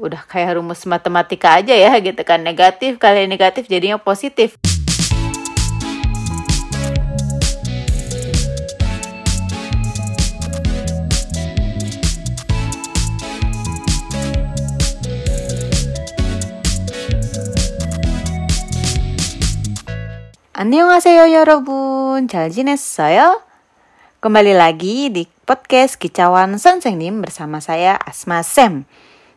udah kayak rumus matematika aja ya gitu kan negatif kali negatif jadinya positif Annyeonghaseyo 여러분. 잘 지냈어요? Kembali lagi di podcast Kicauan Sensengnim bersama saya Asma Sem.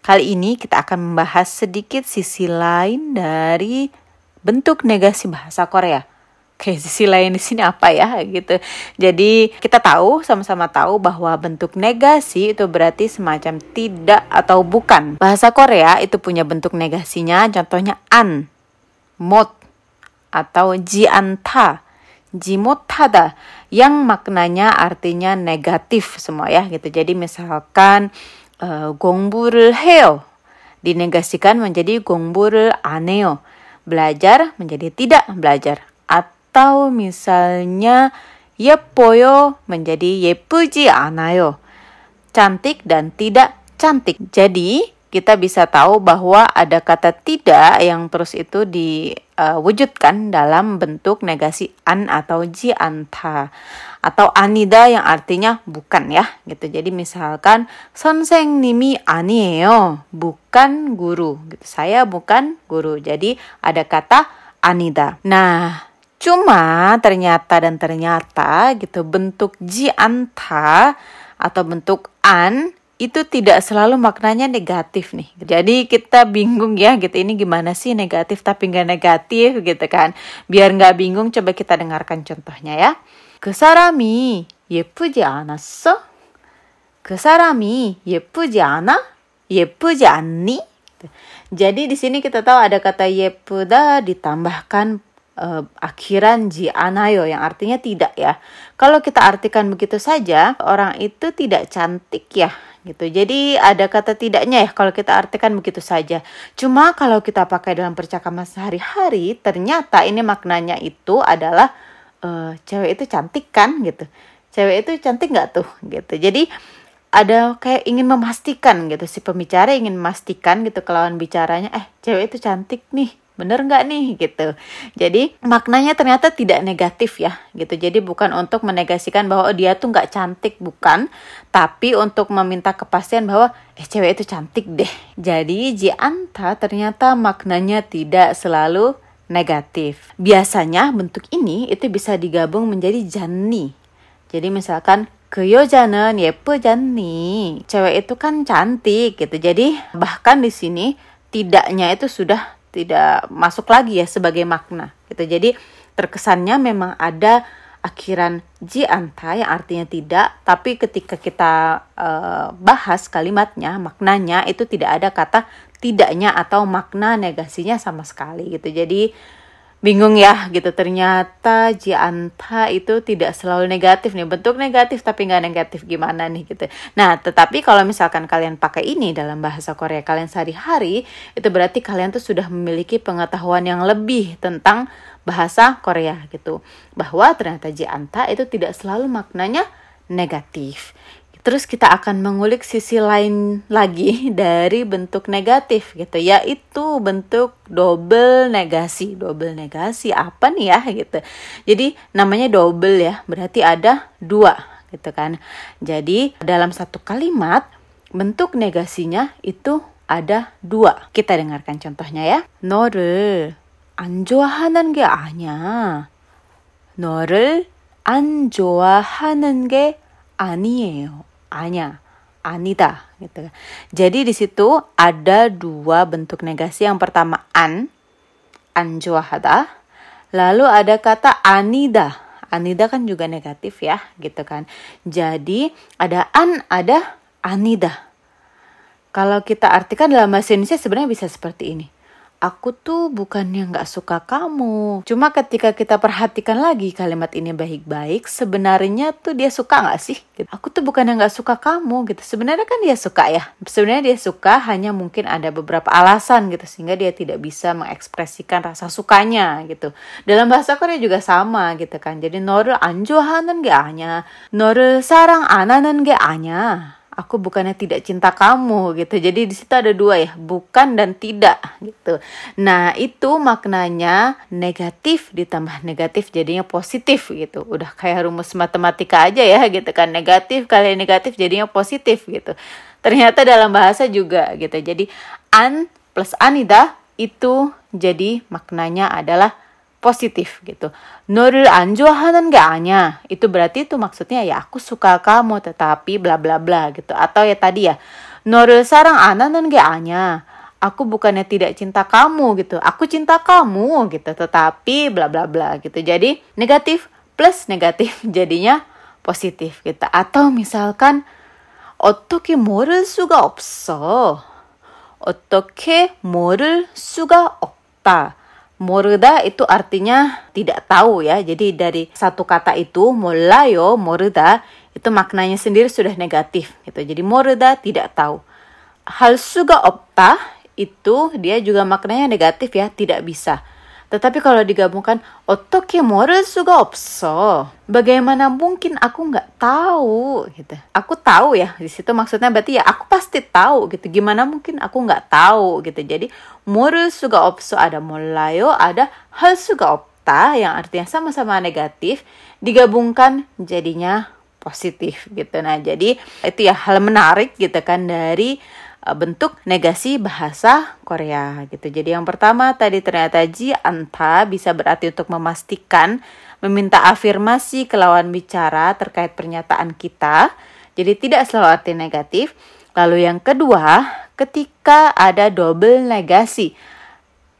Kali ini kita akan membahas sedikit sisi lain dari bentuk negasi bahasa Korea. Oke, sisi lain di sini apa ya gitu. Jadi kita tahu sama-sama tahu bahwa bentuk negasi itu berarti semacam tidak atau bukan. Bahasa Korea itu punya bentuk negasinya, contohnya an, mot, atau jianta, jimotada yang maknanya artinya negatif semua ya gitu. Jadi misalkan uh, 공부를 해요 dinegasikan menjadi 공부를 안 해요. Belajar menjadi tidak belajar atau misalnya 예뻐요 menjadi 예쁘지 않아요. Cantik dan tidak cantik. Jadi kita bisa tahu bahwa ada kata tidak yang terus itu diwujudkan eh, uh, dalam bentuk negasi an atau ji anta atau anida yang artinya bukan ya gitu. Jadi misalkan sonseng nimi anieo bukan guru gitu. Saya bukan guru. Jadi ada kata anida. Nah, Cuma ternyata dan ternyata gitu bentuk ji anta atau bentuk an itu tidak selalu maknanya negatif nih. Jadi kita bingung ya gitu ini gimana sih negatif tapi nggak negatif gitu kan. Biar nggak bingung coba kita dengarkan contohnya ya. 그 사람이 예쁘지 않았어? 그 사람이 예쁘지 않아? 예쁘지 않니? Jadi di sini kita tahu ada kata yepuda ditambahkan uh, akhiran ji anayo yang artinya tidak ya. Kalau kita artikan begitu saja, orang itu tidak cantik ya gitu. Jadi ada kata tidaknya ya kalau kita artikan begitu saja. Cuma kalau kita pakai dalam percakapan sehari-hari, ternyata ini maknanya itu adalah uh, cewek itu cantik kan gitu. Cewek itu cantik nggak tuh gitu. Jadi ada kayak ingin memastikan gitu si pembicara ingin memastikan gitu kelawan bicaranya eh cewek itu cantik nih bener nggak nih gitu. Jadi maknanya ternyata tidak negatif ya gitu. Jadi bukan untuk menegasikan bahwa oh, dia tuh nggak cantik bukan. Tapi untuk meminta kepastian bahwa eh cewek itu cantik deh. Jadi jianta ternyata maknanya tidak selalu negatif. Biasanya bentuk ini itu bisa digabung menjadi jani jadi misalkan keyojanen jani cewek itu kan cantik gitu. Jadi bahkan di sini tidaknya itu sudah tidak masuk lagi ya sebagai makna gitu. Jadi terkesannya memang ada akhiran ji anta yang artinya tidak, tapi ketika kita uh, bahas kalimatnya, maknanya itu tidak ada kata tidaknya atau makna negasinya sama sekali gitu. Jadi bingung ya gitu. Ternyata jianta itu tidak selalu negatif nih. Bentuk negatif tapi nggak negatif gimana nih gitu. Nah tetapi kalau misalkan kalian pakai ini dalam bahasa Korea kalian sehari-hari itu berarti kalian tuh sudah memiliki pengetahuan yang lebih tentang bahasa Korea gitu. Bahwa ternyata jianta itu tidak selalu maknanya negatif Terus kita akan mengulik sisi lain lagi dari bentuk negatif gitu, yaitu bentuk double negasi. Double negasi apa nih ya gitu. Jadi namanya double ya, berarti ada dua gitu kan. Jadi dalam satu kalimat bentuk negasinya itu ada dua. Kita dengarkan contohnya ya. 너를 안 좋아하는 게 아니야. 너를 안 좋아하는 게 아니에요. A-nya anita gitu. Jadi di situ ada dua bentuk negasi. Yang pertama an, anjuahada. Lalu ada kata anida. Anida kan juga negatif ya, gitu kan. Jadi ada an, ada anida. Kalau kita artikan dalam bahasa Indonesia sebenarnya bisa seperti ini aku tuh bukannya nggak suka kamu. Cuma ketika kita perhatikan lagi kalimat ini baik-baik, sebenarnya tuh dia suka nggak sih? Gitu. Aku tuh bukannya nggak suka kamu gitu. Sebenarnya kan dia suka ya. Sebenarnya dia suka hanya mungkin ada beberapa alasan gitu sehingga dia tidak bisa mengekspresikan rasa sukanya gitu. Dalam bahasa Korea juga sama gitu kan. Jadi 너를 안 좋아하는 게 아니야. 너를 사랑 안 하는 게 아니야. aku bukannya tidak cinta kamu gitu. Jadi di situ ada dua ya, bukan dan tidak gitu. Nah, itu maknanya negatif ditambah negatif jadinya positif gitu. Udah kayak rumus matematika aja ya gitu kan. Negatif kali negatif jadinya positif gitu. Ternyata dalam bahasa juga gitu. Jadi an plus anida itu jadi maknanya adalah positif gitu. 너를 안 좋아하는 게 아니야. Itu berarti itu maksudnya ya aku suka kamu tetapi bla bla bla gitu. Atau ya tadi ya 너를 사랑 안 하는 게 아니야. Aku bukannya tidak cinta kamu gitu. Aku cinta kamu gitu. Tetapi bla bla bla gitu. Jadi negatif plus negatif jadinya positif gitu. Atau misalkan 어떻게 모를 수가 없어. 어떻게 모를 수가 없다. Moruda itu artinya tidak tahu ya. Jadi dari satu kata itu molayo moruda itu maknanya sendiri sudah negatif gitu. Jadi moruda tidak tahu. Hal suga opta itu dia juga maknanya negatif ya, tidak bisa. Tetapi kalau digabungkan otoke suga opso. Bagaimana mungkin aku nggak tahu gitu. Aku tahu ya di situ maksudnya berarti ya aku pasti tahu gitu. Gimana mungkin aku nggak tahu gitu. Jadi suga opso ada molayo, ada hal suga opta yang artinya sama-sama negatif digabungkan jadinya positif gitu. Nah, jadi itu ya hal menarik gitu kan dari bentuk negasi bahasa Korea gitu. Jadi yang pertama tadi ternyata ji anta bisa berarti untuk memastikan, meminta afirmasi ke lawan bicara terkait pernyataan kita. Jadi tidak selalu arti negatif. Lalu yang kedua, ketika ada double negasi.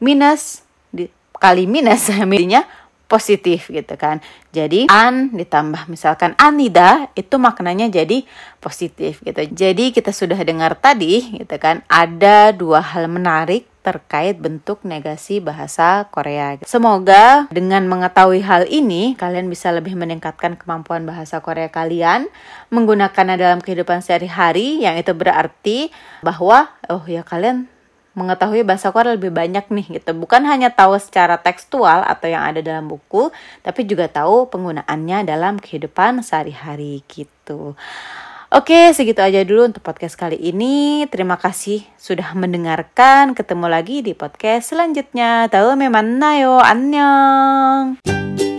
Minus di, kali minus artinya positif gitu kan. Jadi an ditambah misalkan anida itu maknanya jadi positif gitu. Jadi kita sudah dengar tadi gitu kan ada dua hal menarik terkait bentuk negasi bahasa Korea. Semoga dengan mengetahui hal ini kalian bisa lebih meningkatkan kemampuan bahasa Korea kalian menggunakannya dalam kehidupan sehari-hari yang itu berarti bahwa oh ya kalian mengetahui bahasa Korea lebih banyak nih gitu. Bukan hanya tahu secara tekstual atau yang ada dalam buku, tapi juga tahu penggunaannya dalam kehidupan sehari-hari gitu. Oke, segitu aja dulu untuk podcast kali ini. Terima kasih sudah mendengarkan. Ketemu lagi di podcast selanjutnya. Tahu memang nayo. Annyeong.